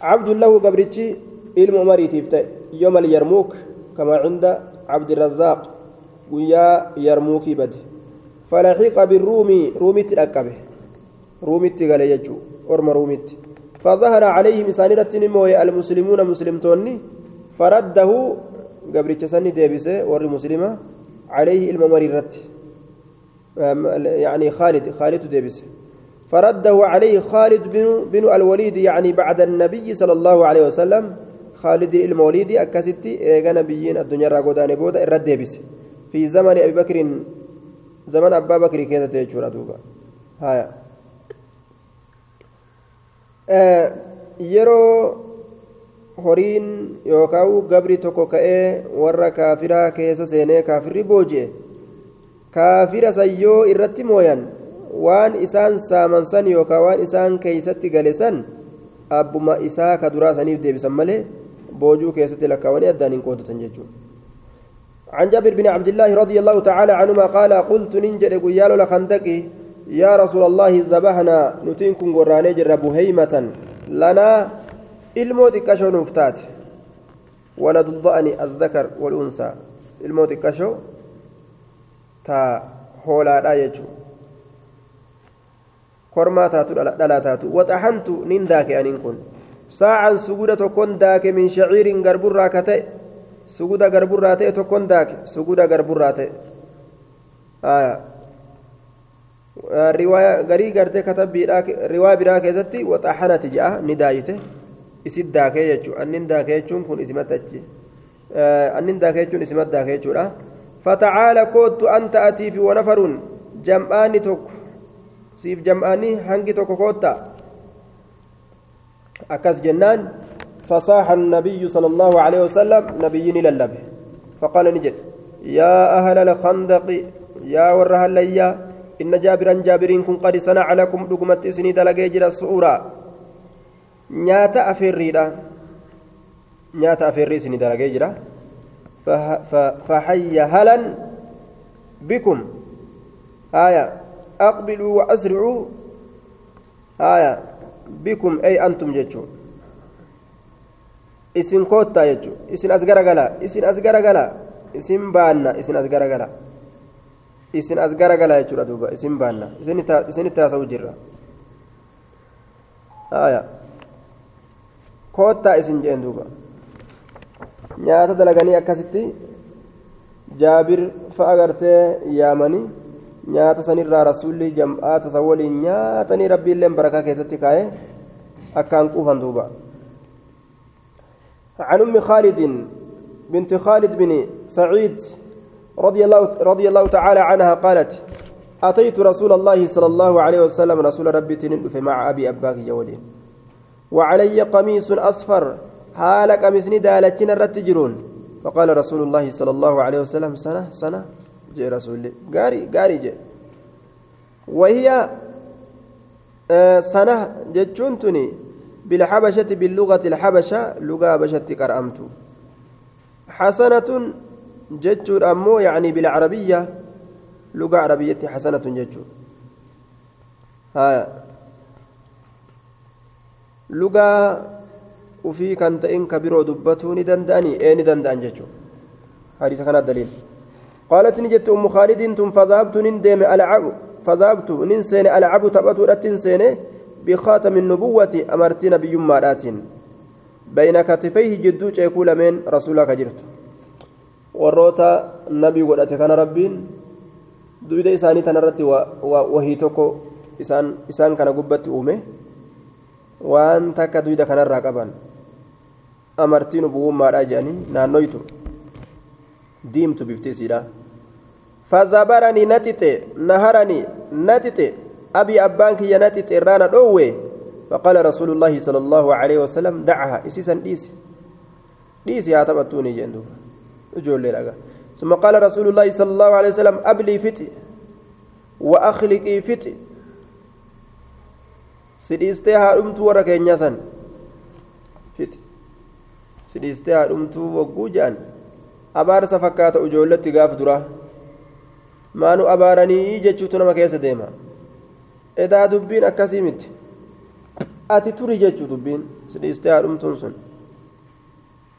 A: cabdullahu gabrichi ilma umariitiif ta'e yoma alyarmuuk kama cinda cabdirazzaaq guyyaa yarmuukii bade falaxiqa biruumii ruumitti dhaqqabe ruumitti gale jechuu orma ruumitti فظهر عليهم سانرة نموي المسلمون مسلمتوني فرده قبل تسني ديبسه ور مسلمة عليه الممررة يعني خالد خالد ديبسه فرده عليه خالد بن, بن الوليد يعني بعد النبي صلى الله عليه وسلم خالد الموليد أكستي إيغا نبيين الدنيا راقودان بودا الرد ديبسه في زمن أبي بكر زمن أبا بكر كذا تيجور دوبا هايا yeroo horiin yookaan gabri tokko ka'ee warra kaafiraa keessa seenee kaafirri booji'e kaafira san yoo irratti mooyan waan isaan saaman san yookaan waan isaan keeysatti gale san abbuma isaa ka duraa saniif deebisan malee boojuu keessatti lakkaawanii addaan hin qoodatan jechuudha. عن جابر بن عبد الله رضي الله تعالى عنهما قال قلت ننجد قيال لخندقي يا رسول الله ذبحنا نتينكم قراني جر بهيمة لنا الموت كشو نفتات ولد الضأن الذكر والأنثى الموت كشو تا هولا لا يجو كرما تاتو لا تاتو وطحنت ننداك أن كن ساعا سجودة كن داك من شعير غرب راكتي سجودة غرب راتي تكون داك سجودة غرب راتي آية garii gartee katabbiidhaa riwaayaa biraa keessatti waxaxanati jedha ni daayite. Isit daakee jechuudha annin daakee jechuun kun isimatti achi annin daakee jechuun isimatti daakee jechuudha fatacaala koottu anta atii fi wanafaruun jam'aanni tokko siif jam'aanni hangi tokko kootta akkas jennaan فصاح النبي صلى الله عليه وسلم نبي للبه فقال نجد يا أهل الخندق يا ورها الليا إن جابرا جابرين كن قد صنع لكم دقمت إسني دلقي جرى الصورة nyaata afeerriidha. Nyaata afeerrii isinii dalagee jira. Fahayya halan bikum. Haya aqbiluu wa asricuu haya bikum ay antum jechuu isin koottaa jechuu isin as garagalaa. Isin as garagalaa. Isin baanna. Isin as garagalaa. Isin as garagalaa jechuudha duuba. Isin baanna. Isinitti haasa'u jirra. Haya koottaa isin jeen duuba nyaata dalaganii akkasitti jaabir fa'a gartee yaamanii nyaata sanirraa rasuulli jam'aata san waliin nyaatanii rabbiilleen barakaa keessatti kaa'ee akkaan quufan duuba
B: عن أم خالد بنت خالد بن سعيد رضي الله رضي الله تعالى عنها قالت أتيت رسول الله صلى الله عليه وسلم رسول ربي تنف مع أبي أباك جولين وعلي قميص أصفر حال قميصني دالتين الرتجرون فقال رسول الله صلى الله عليه وسلم سنة سنة؟ جاء رسول الله قاري قاري جاء. وهي آه سنة جتشنتني بالحبشة باللغة الحبشة لغة بشة كرأمت حسنة جتشور أمو يعني بالعربية لغة عربية حسنة جتشور ها لغة وفي كانت إن كبيرو دبتوني دنداني إيه دندان جتشور حديث كان الدليل قالت نجت أم خالد ثم فذهبت نندم ألعب فذهبت ننسين ألعب تبت رتنسين بخاتم النبوة أمرت نبي مارات بين كتفيه جدو يقول من رسولك جرت warroota nabii godhate kana rabbiin duyda isaanii tanarratti wahii tokko isaan kana gubbatti uume. Waan takka duyda kanarraa qaban amartiin ubuwummaadha jedhanii naannoytu diimtu bifti isiidha fazabaranii natite naharanii natite abii abbaan kiyya natite irraana dhoowwe فقال رسول الله صلى الله عليه وسلم دعها إسيسا ديسي ديسي هاتبتوني جندوبا ijoollee dhaga ثم قال رسول الله صلى الله عليه وسلم أبلي فتي وأخلقي فتي sidhiistee haadhumtuu warra keenyaa san? Sidhiistee haadhumtuu wagguu jedhan abaarsa fakkaata ijoolletti gaaf dura maanu abaaranii jechuutu nama keessa deema? Edaa dubbiin akkasii miti? Ati turi jechuu dubbiin sidhiistee haadhumtuun sun?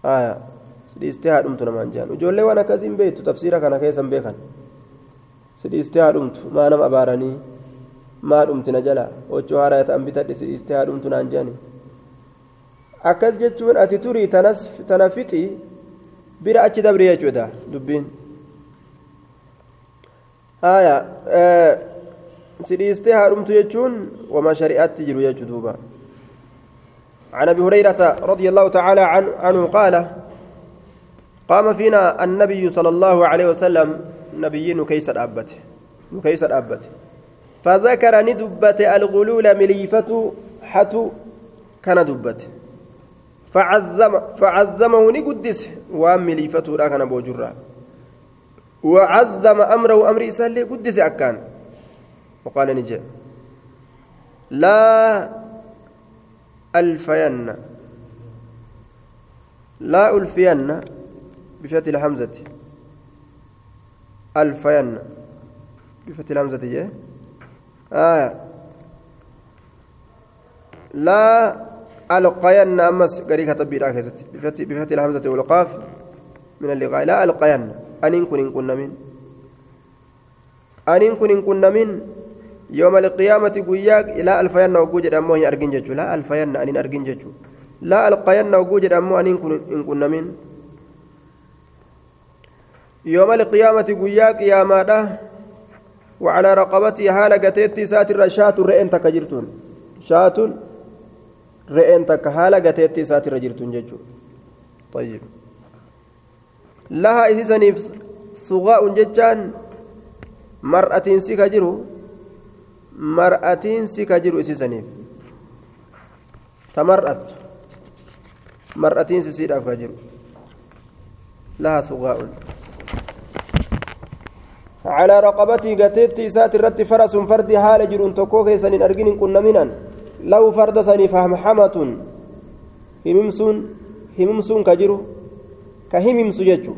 B: Aayaa sidhiistee haadhumtu namaan jedhan ijoollee waan akkasiin beektu tafsiira kana keessa hin beekan. Sidhiistee haadhumtu maa nama abaaranii maa dhumtina jala ochoo haaraa ta'an bitadhe sidhiistee haadhumtu naan jedhani akkas jechuun ati turii tana fixi bira achi dabri jechuudha dubbiin haya sidhiistee haadhumtu jechuun wama shari'aatti jiru jechuu duuba عن ابي هريره رضي الله تعالى عنه قال قام فينا النبي صلى الله عليه وسلم نبي نكيس الأبت نكيس الأبت فذكر ندبت الغلول مليفة حتو كان دبت. فعزم فعزمه نقدس وأم مليفته لا كان بوجرا وعزم أمره أمر إسالي قدس أكان. وقال نجي لا ألفين. لا ألفين بفتح الحمزة. ألفين بفتح الهمزة جاء. آية لا ألقين أمس قريكة تبير آخذت. بفتح, الهمزة والقاف من اللقاء. لا ألقين. أن كن إن كنا من أن كن إن كنا من يوم القيامة قياك إلى ألفين وجوجد أمه أرجن ججو لا ألفين أن أرجن لا ألقين وجوجد أمه أن كن إن كنا من يوم القيامة قياك يا ماده وعلى رقبتي حال قتيتي ساتر شات رئن تكجرتون شات رئن تك حال قتيتي ساتر جرتون ججو. طيب. لها إذن صغاء ججان مرأة سكجرو مرأة سكجرو إسسنيف تمرأت. مرأة سيدا فجرو. لها صغاء على رقبتي قتيت سات الرت فرس فرد حال جرون تكو كيسن أرجين كنا منا لو فرد سني فهم حمة هممسون هممسون كجرو. كهممس ججو.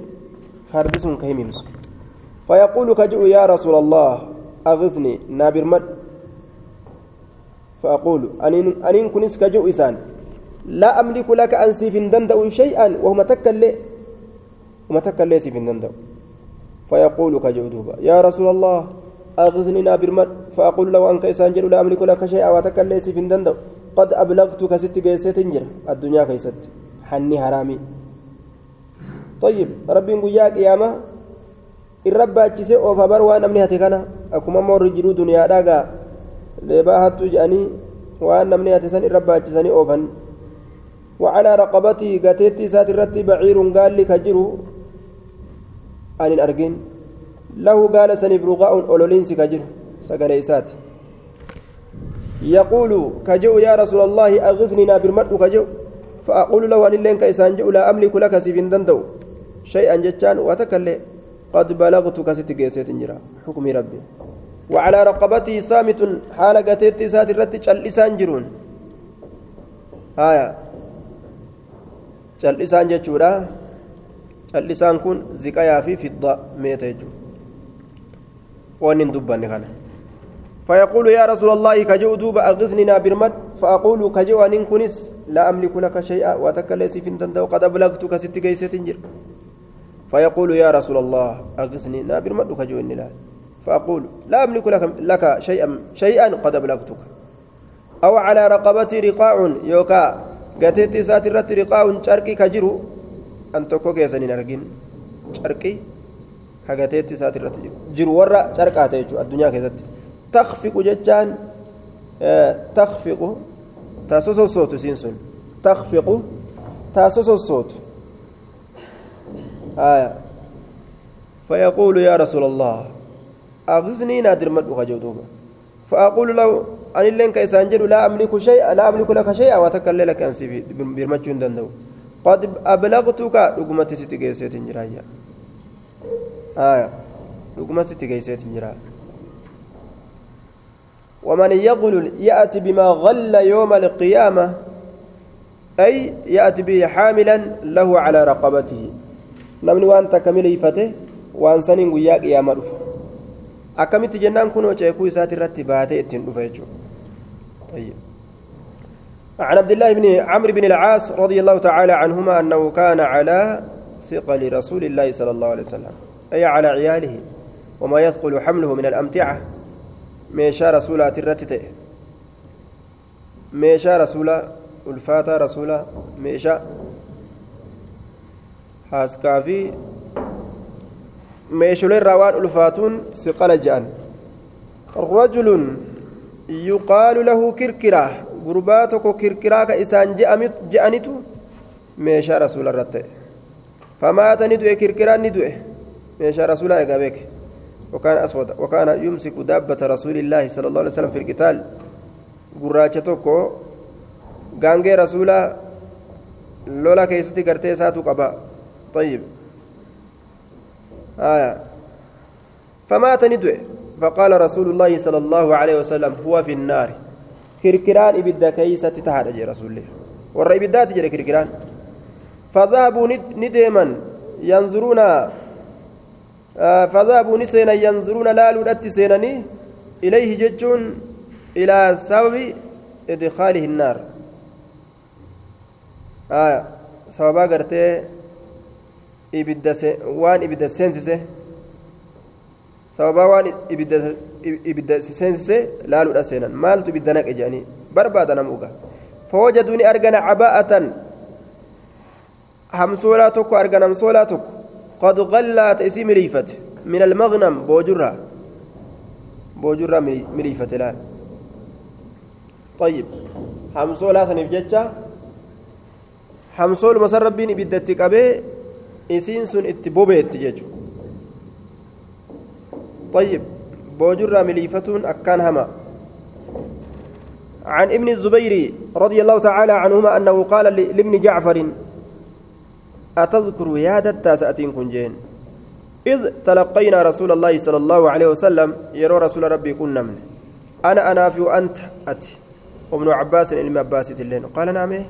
B: فرد كهممس. فيقول كجو يا رسول الله أغثني. نابر مد. فأقول أنين أنين كنس كجو إسان. لا أملك لك أن سيف دندو شيئا. وهم تكلي وما تكلي سيف دندو فيقول كجودوبا يا رسول الله أغثني نابر مد فأقول له أنك إسان جل لا أملك لك شيئا وتكلي سيف دندو قد أبلغتك ست جيسة تنجر الدنيا كيست. حني حرامي. طيب ربي قياك ياما الرب أجسي أوفا بروا نمني هتكنا أكما مور جلو دنيا داغا. لبا هتو جاني وأن نمني هتسن الرب أجسني أوفن. وعلى رقبتي قتيتي سات الرتي بعير قال لي كجرو أن أرجين له قال سنف رغاء أولولينس كجرو سقلي سات يقول كجو يا رسول الله أغثني نابر مرء كجو فأقول له أن اللين كيسان جو لا أملك لك سيفين دندو شيئا جتان وتكلي قد بلغتك ستجيسيت جرا حكم ربي وعلى رقبتي سامت حال قتيت سات الرتي لسان جرون هايا cal'isaan jechuudha cal'isaan kun ziqayaa fi fidda meeta jechuudha. Waan hin dubbanne kana. فيقول يا رسول الله كجو دوب أغثننا برمد فأقول كجو أن كنس لا أملك لك شيئا وتكلس في الدندو قد أبلغتك ست جيسة تنجر فيقول يا رسول الله أغثننا برمد كجو إني لا فأقول لا أملك لك, لك شيئا شيئا قد أبلغتك أو على رقبتي رقاع يوكا irratti riqaa'uun carqii ka jiru an tokko keessan hin argin carqii ka gateetti isaati irratti jiru warra carqaa ta'e jechuudha addunyaa keessatti takfiqu jechaan takfiqu taa sosossootu isiin sun takfiqu taa sosossootu آية فيقول يا رسول الله أغزني نادر مدوخ جودوبا فأقول له أن لين كيسان جدو لا أملك شيئا لا أملك لك شيئا وتكلل لك أنسي برمجون دندو قد أبلغتك رقمة ستجيسيت جرايا آية. رقمة ستجيسيت جرايا ومن يغل يأتي بما غل يوم القيامة أي يأتي به حاملا له على رقبته. نمني وأنت كمل يفته وأن سنين وياك يا jennaan kunoo ceekuu isaati irratti baatee ittiin dhufa jechuudha عن عبد الله بن عمرو بن العاص رضي الله تعالى عنهما أنه كان على ثقل رسول الله صلى الله عليه وسلم أي على عياله وما يثقل حمله من الأمتعة. ميشا رسولا ترتتة. ميشا رسولا الفاتا رسولا ميشا. حاسكافي meesholeen raawaan ulfaatuun siqala je'an rajulun yuqaalu lahu kirkiraa gurbaa tokko kirkiraa ka isaan je'anitu meeshaa rasuula irratti ta'e famaata ni du'e kirkiraan ni du'e meeshaa rasuulaa egaa beeke وكان أسود وكان يمسك دابة رسول الله صلى الله عليه وسلم في القتال gurraacha tokko gaangee rasuula lola keessatti gartee isaatu qaba طيب آية فمات ندوء فقال رسول الله صلى الله عليه وسلم هو في النار كركران إبدا كيسة تهاد جي رسول الله ورى إبدات جري كركران فذهبوا نديما ينظرون فذهبوا نسينا ينظرون لا لودت سينني إليه ججون إلى سبب إدخاله النار آية سببا قرتي waan ibidda seensise sababaa waan ibidda seensise laaluudha seenan maaltu ibidda naqe jedhanii barbaada namuuga fawajaduu ni argana cabaa'atan hamsoolaa tokko argan hamsoolaa tokko qad qallaata isii miliifate min almagnam boojurraa boojurraa miliifate laal طيب همسولا سنف جتة همسول مسر ربين إبدتي قبي isiin sun itti bobeetti jechuudha طيب بوجر مليفتون أكان هما. عن ابن الزبير رضي الله تعالى عنهما أنه قال لابن جعفر أتذكر يا دتا سأتين كنجين؟ إذ تلقينا رسول الله صلى الله عليه وسلم يرى رسول ربي كنا من أنا أنافي وأنت أتي. وابن عباس علم عباس قال نعم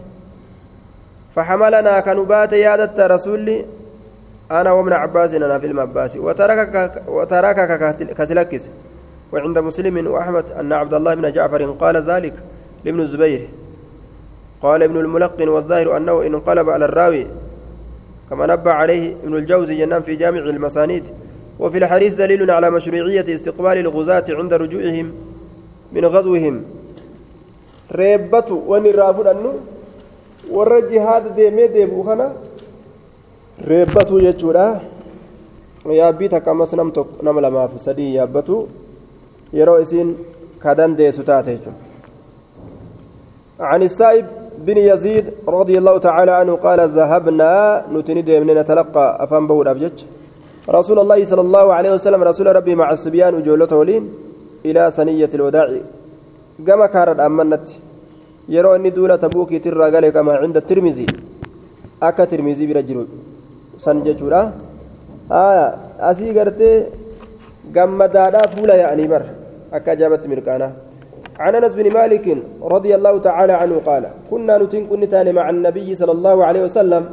B: فحملنا كنبات يا دتا رسولي أنا وابن عباس أنا في المباس. وتركك وتركك كسلكس. وعند مسلم وأحمد أن عبد الله بن جعفر قال ذلك لابن الزبير. قال ابن الملقن والظاهر أنه إن انقلب على الراوي كما نبه عليه ابن الجوزي ينام في جامع المسانيد. وفي الحديث دليل على مشروعية استقبال الغزاة عند رجوعهم من غزوهم. ريبته ونرافون أنه هذا ديمي ديبو reebbatu jechuudha. Yaabbii takka ammas nam tokko nama lamaaf sadii yaabbatu yeroo isiin ka dandeessu taate jechuudha. عن السائب بن يزيد رضي الله تعالى عنه قال ذهبنا نتندي من نتلقى أفهم بول أبجج رسول الله صلى الله عليه وسلم رسول ربي مع الصبيان وجولته ولين إلى ثنية الوداع كما كانت أمنت يرى أني دولة تبوكي ترى قال كما عند الترمذي أكا ترمذي برجل سنججورا آية أسي قرتي قمدادا فولا يعني بر أكا جابت مركانا عن انس بن مالك رضي الله تعالى عنه قال كنا نتن كنتان مع النبي صلى الله عليه وسلم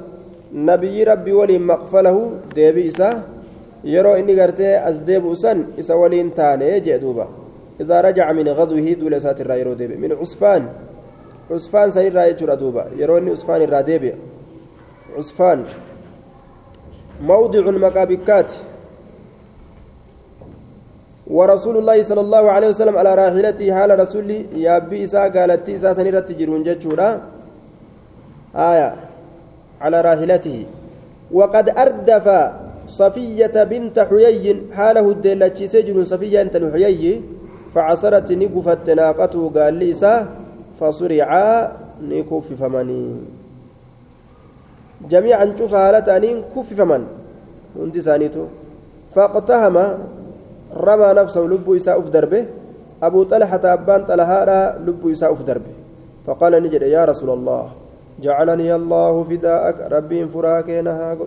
B: نبي ربي ولي مقفله ديبي إسا يرو إني قرتي أزديب أسن إسا ولين تاني جئدوبا إذا رجع من غزوه دول سات الرايرو ديبي من عصفان عصفان سن الراي دوبا يرو إني عصفان الرا ديبي عصفان موضع مكابكات ورسول الله صلى الله عليه وسلم على راحلته حال رسولي يا أبي إساء قالت إساء سنيرت تجرون جتشورا. آية على راحلته. وقد أردف صفية بنت حيي حاله الدلتشي سجن صفية أنت الحيي فعصرت نقفت ناقته قال لي إساء فصرعا نكف فمني جميعا شوف هالتانين كف فمن؟ هندي سانيتو. فاقتهم رمى نفسه لب إساء في دربه. أبو طلحة أبان طلحة لب إساء في دربه. فقال نجد يا رسول الله جعلني الله فداءك ربي فراك نهاك.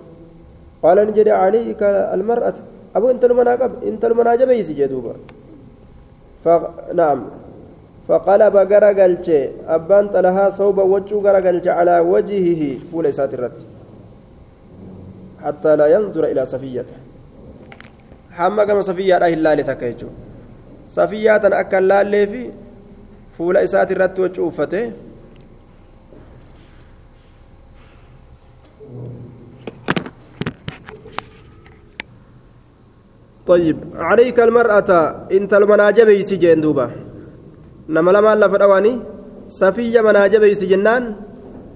B: قال نجد عليك المرأة. أبو أنت المناقب أنت المناجب يسجدوبا فنعم فقلب غرغلچ أبان طلحة ثوب وجه غرغلچ على وجهه فول إسات الرد حتى لا ينظر إلى صفيته laale takka jechuudha safiyyaa tan akka hin laallee fi fuula isaati irratti wacci uffate طيب عليك المرأة انت المناجب يسجن دوبا نما لما لفدواني سفية مناجب يسجنان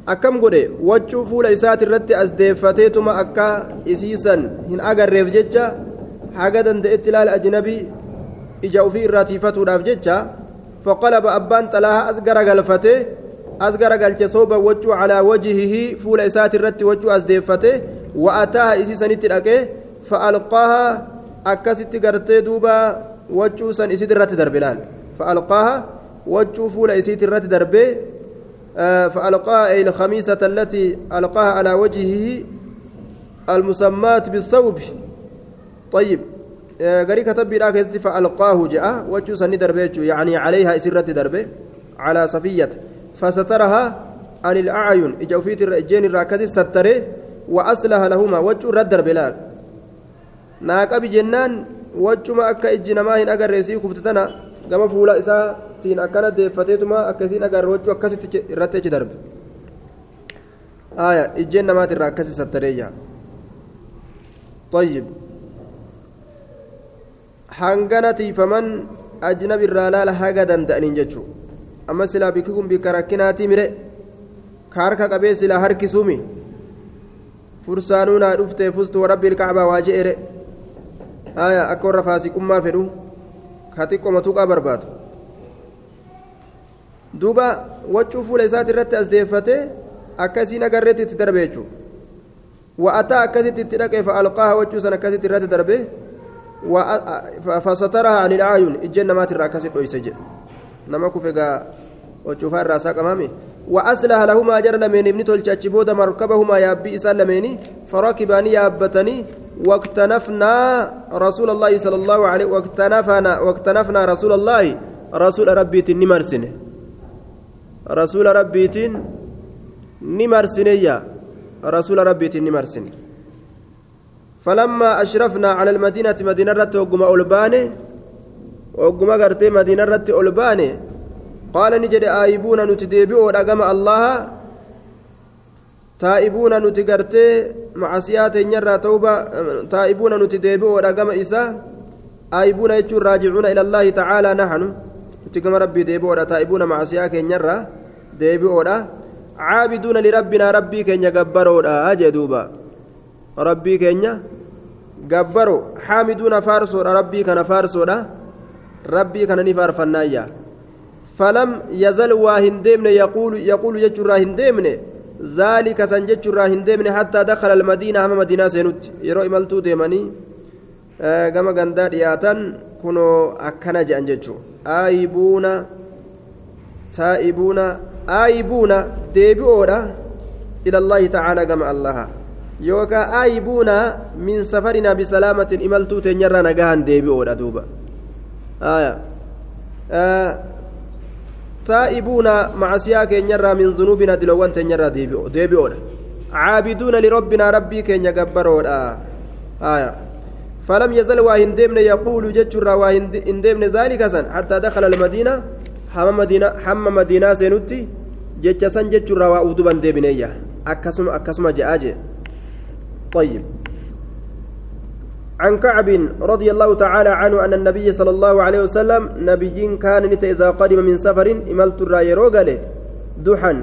B: akkam godhe waccuu fuula isaati irratti as deeffateetuma akka isiisan hin agarreef jecha haga danda'etti ilaala ajnabii ija ufii irraa tiifatuudhaaf jecha faqalaba abbaan xalaaha as garagalfate as garagalche sooba wachuu calaa wajihihi fuula isaati irratti wachuu as deeffate wa'ataaha isii sanitti dhaqee fa'alqaaha akkasitti gartee duuba wachuu san isit irratti darbe laal fa'alqaaha wachuu fuula isiit irratti darbe فألقاها أي الخميسة التي ألقاها على وجهه المسمات بالثوب. طيب غري كتب بلا كتب فألقاه جاء وجه سني دربه يعني عليها سرة دربه على صفية. فسترها عن الأعين إجوفيت الرجين الراكز ستره وأصلها لهما وجه رد بلال ناقب جنان وجه ما أكا إجنما هن أجر ريسي كفتتنا كما فولا إسا تين أكنا ديفتيتما أكسين أجر وجه أكسيت رتج درب آية إجنما تراكز ستره طيب hangana tiifaman ajnabi irraa laala haga danda'aniin jechuun amma silaa bikki kun bikka rakkinaatii mire ka harka qabee silaa harkisuumi fursaanuu naa dhuftee fustu warabbi ilkaabaa waa je'ere haya akka warra faasiqummaa fedhu ka xiqqoma tuqaa barbaadu Duuba waccuu fuula isaati irratti as deeffatee akkasiin agarreetti itti darbe jechuudha. Wa'ataa akkasitti itti dhaqee fa'alqaaha waccuu san akkasitti irratti darbe. فسترها عن الأعين الجنة ما ترى كسر ويسجد نما كفجا وشوفها الراسا كمامي وأصلح لهما جر لمن ابن تلشاتش بودا مركبهما يا أبي إسال لميني فركباني يا أبتني واكتنفنا رسول الله صلى الله عليه واكتنفنا واكتنفنا رسول الله رسول ربي rasuula rabbiitiin ni marsineyya rasuula rabbiitiin ni marsine falammaa ashrafnaa cala almadiinati madiina irratti hogguma ol baane hogguma gartee madiina irratti ol baane qaala ni jedhe aayibuuna nuti deebi'oodha gama allaha taa'ibuuna nuti gartee macasiyaa teenyarraa tauba taa'ibuuna nuti deebi'oodha gama isa aayibuuna jechuun raajicuuna ila allaahi tacaalaa nahanu تائبون معصيات نرى ديبئوا عابدون لربنا ربي كن يقبروا أجدوبا rabbii keenya gabbaro xaamiduuna faarsoodha rabbii kana faarsoodha rabbii kana ni faarfannaayya. فلم يزل واهن ديمن يقول يقول يجرا هنديمن ذلك سن جرا هنديمن حتى دخل المدينة أما مدينة سينوت يرو إمالتو ديماني gama gandaa dhiyaatan kunoo akkana jedhan jechuu aayibuuna taa'ibuuna aayibuuna deebi'oodha ila allaahi tacaalaa gama allaha yookaa aayibuuna min safarinaa bisalaamatin imaltuu teenyarraa nagahan deebi'oodha duuba taa'ibuuna macasiyaa keenyarraa min zunuubina dilowwan teenyarraa deebi'oodha caabiduuna lirabbinaa rabbii keenya gabbaroodha فلم يزل واهن ديمن يقول جتشر واهن ديمن ذلك سن حتى دخل المدينة حم مدينة حم مدينة سنوتي جتش سن جتشر وأودبا ديمنية أكسم أكسم جاء طيب. عن كعب رضي الله تعالى عنه أن النبي صلى الله عليه وسلم نبي كان نت إذا قدم من سفر إملت الرايرو قاله. دحا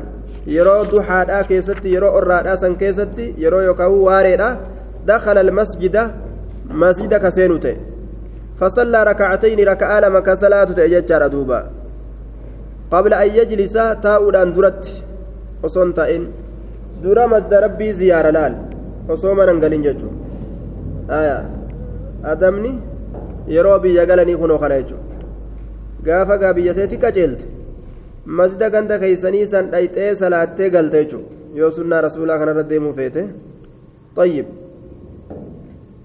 B: yeroo duxaadhaa keessatti yeroo orraadhaa san keessatti yeroo yookaan waareedha dakhala almasjida مسجد كسينو تي فصلى ركعتين ركعة لما كسلاة تأججار دوبا قبل أن يجلس تاؤدان درت وصن تائن درا مسجد ربي زيارة لال وصوما ننقلين ججو آية أدمني yeroo biyya galanii kunoo kana jechuudha gaafa gaa biyyateetti qaceelte masjida ganda keeysanii san dhayxee salaattee galte jechuudha yoo sunnaa rasuulaa kanarra deemuu feete طيب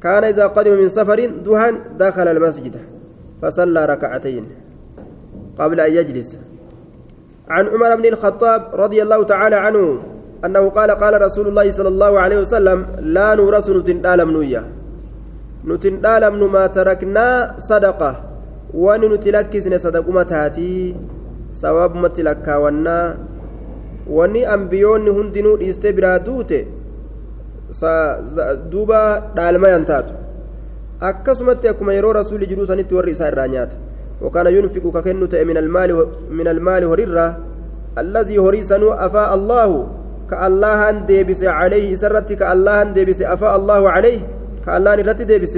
B: كان إذا قدم من سفر دهن دخل المسجد فصلى ركعتين قبل أن يجلس. عن عمر بن الخطاب رضي الله تعالى عنه أنه قال قال رسول الله صلى الله عليه وسلم لا نورس نتندالم نويا نتندالم ما تركنا صدقة وننتلكسن صدق متاتي سواب متلكا ونا. وني أنبيون هندنو إستبرا دوته duuba dhaalmayan taatu. Akkasumatti akkuma yeroo rasuulli jiruu sanitti warri isaa irraa nyaata. وكان ينفق ككن من المال من المال هريرة الذي هري سنو أفاء الله كالله أن ديبس عليه سرت كالله أن ديبس أفاء الله عليه كالله نرت ديبس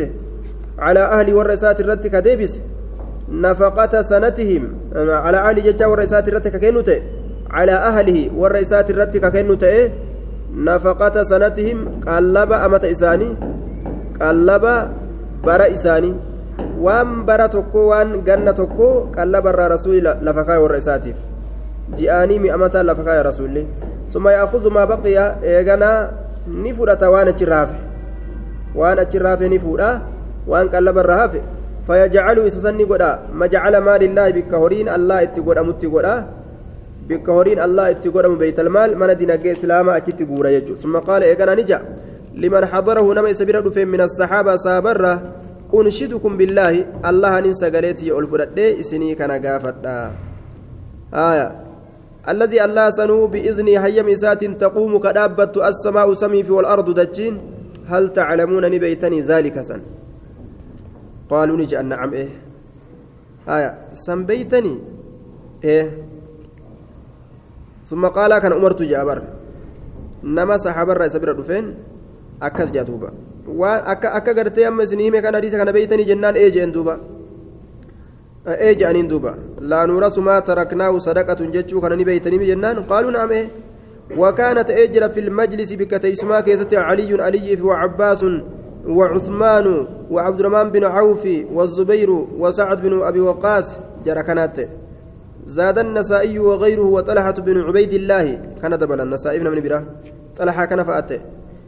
B: على أهل ورسات الرت كديبس نفقة سنتهم على أهل ججا ورسات الرت ككنوت على أهله ورسات الرت ككنوت إيه نفقة سنتهم قلب أمة إساني قلب برا إساني waan bara tokko waan ganna tokko qallaba irraa rasuuli lafa kaaya warra isaatiif ji'aanii mi'amataa lafa kaaya rasuulli summa yaakuzu maa baqiya eeganaa ni fudhata waan achirraa hafe waan achirraa hafe ni fuudha waan qallaba irraa hafe fayajcalu isa san ni godha majcala maalillaahi bikka horiin allah itti godhamutti godha allah itti godhamu beeytalmaal mana dinagee islaamaa achitti guura jechuudha summa qaala eeganaa ni ja'a liman xadarahu nama isa bira dhufeen min assaxaaba saabarra أنشدكم بالله الله أن سجلتي ألفردي إسني كان قافتا آية الذي الله سنو بإذن هيم إسات تقوم كدابة السماء سمي في والأرض دجين هل تعلمون نبيتني ذلك سن قالوا أن نعم إيه آية سنبيتني إيه ثم قال كان أمرت جابر نما صحابة رئيس بر دفين أكس جاتوبا amma isin hime kan hadiisa kana beeytanii jennaan ee jeen duuba ee je'aniin duuba laa nuurasu maa taraknaahu sadaqatun jechuu kana ni beeytanii jennaan qaaluu naam ee وكانت أجر في المجلس بكتيسما كيست علي علي وعباس وعثمان وعبد الرحمن بن عوف والزبير وسعد بن أبي وقاص جرى كانت زاد النسائي وغيره وطلحة بن عبيد الله. كان دبل النسائي بن من براه طلحة كان فأته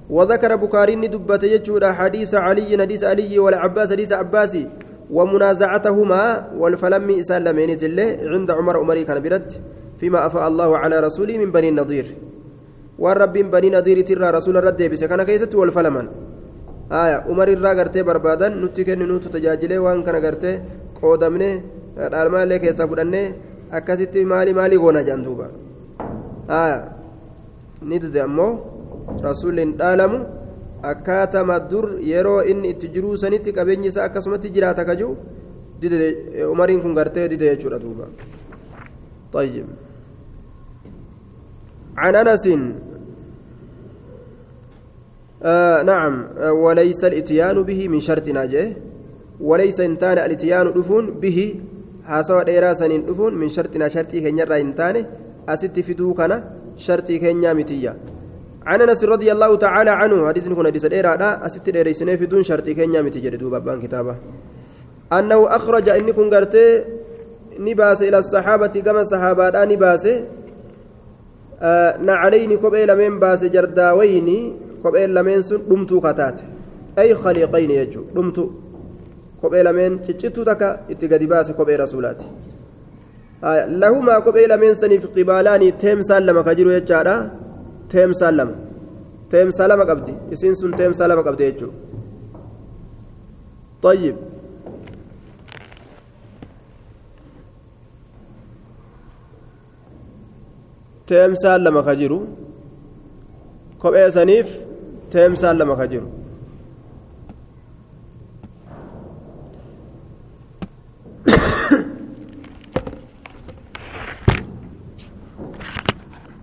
B: وذكر بكاري دبت يجود حديث علي حديث علي والعباس حديث عباسي ومنازعتهما والفلم إسلامين جله عند عمر عمري كان برد فيما أفاء الله على رسوله من بني النضير. والرب بني نضير ترى رسول الرد بس. كان كيست والفلمن. آية. عمر الرا غرتي بربادا. نتكن نوت تجاجله وان كان غرتي قودمنه دالما لك يسافرنه akkasitti maali maali goona jedhan duuba aya ni dide ammoo rasuulli hin dhaalamu akkaatama dur yeroo inni itti jiruu sanitti qabeenyi isaa akkasumatti jiraata kajuu dide umariin kun gartee dide jechuudha duuba طيب عن انس آه نعم آه وليس الاتيان به من شرط ناجه وليس انتان الاتيان دفون به haasawa dheeraa saniin dhufuun min sharxinaa sharxii keenyarraa hin taane asitti fiduu kana sharxii keenyaa mitiyya. عن انس رضي الله تعالى عنه حديث كنا حديث ديرا اسيت ديريسنه في دون شرط كينيا متي جدي دوبا بان كتابه انه اخرج اني كن غرتي نباس إلى الصحابه كما الصحابه نباس آه نعلين كوبي لمن باس جرداوين كوبي لمن سن دمتو كتات اي خليقين يجو دمتو كوبي لمن تشتو تكا اتغدي باس كوبي رسولاتي آه لهما كوبي لمن سنف قبالان تمثال لما كجرو يجارا teemsaa lama teemsaa lama qabdi isiin sun teemsaa lama qabdi jechuudha طيب teemsaan lama ka jiru kophee saniif teemsaan lama ka jiru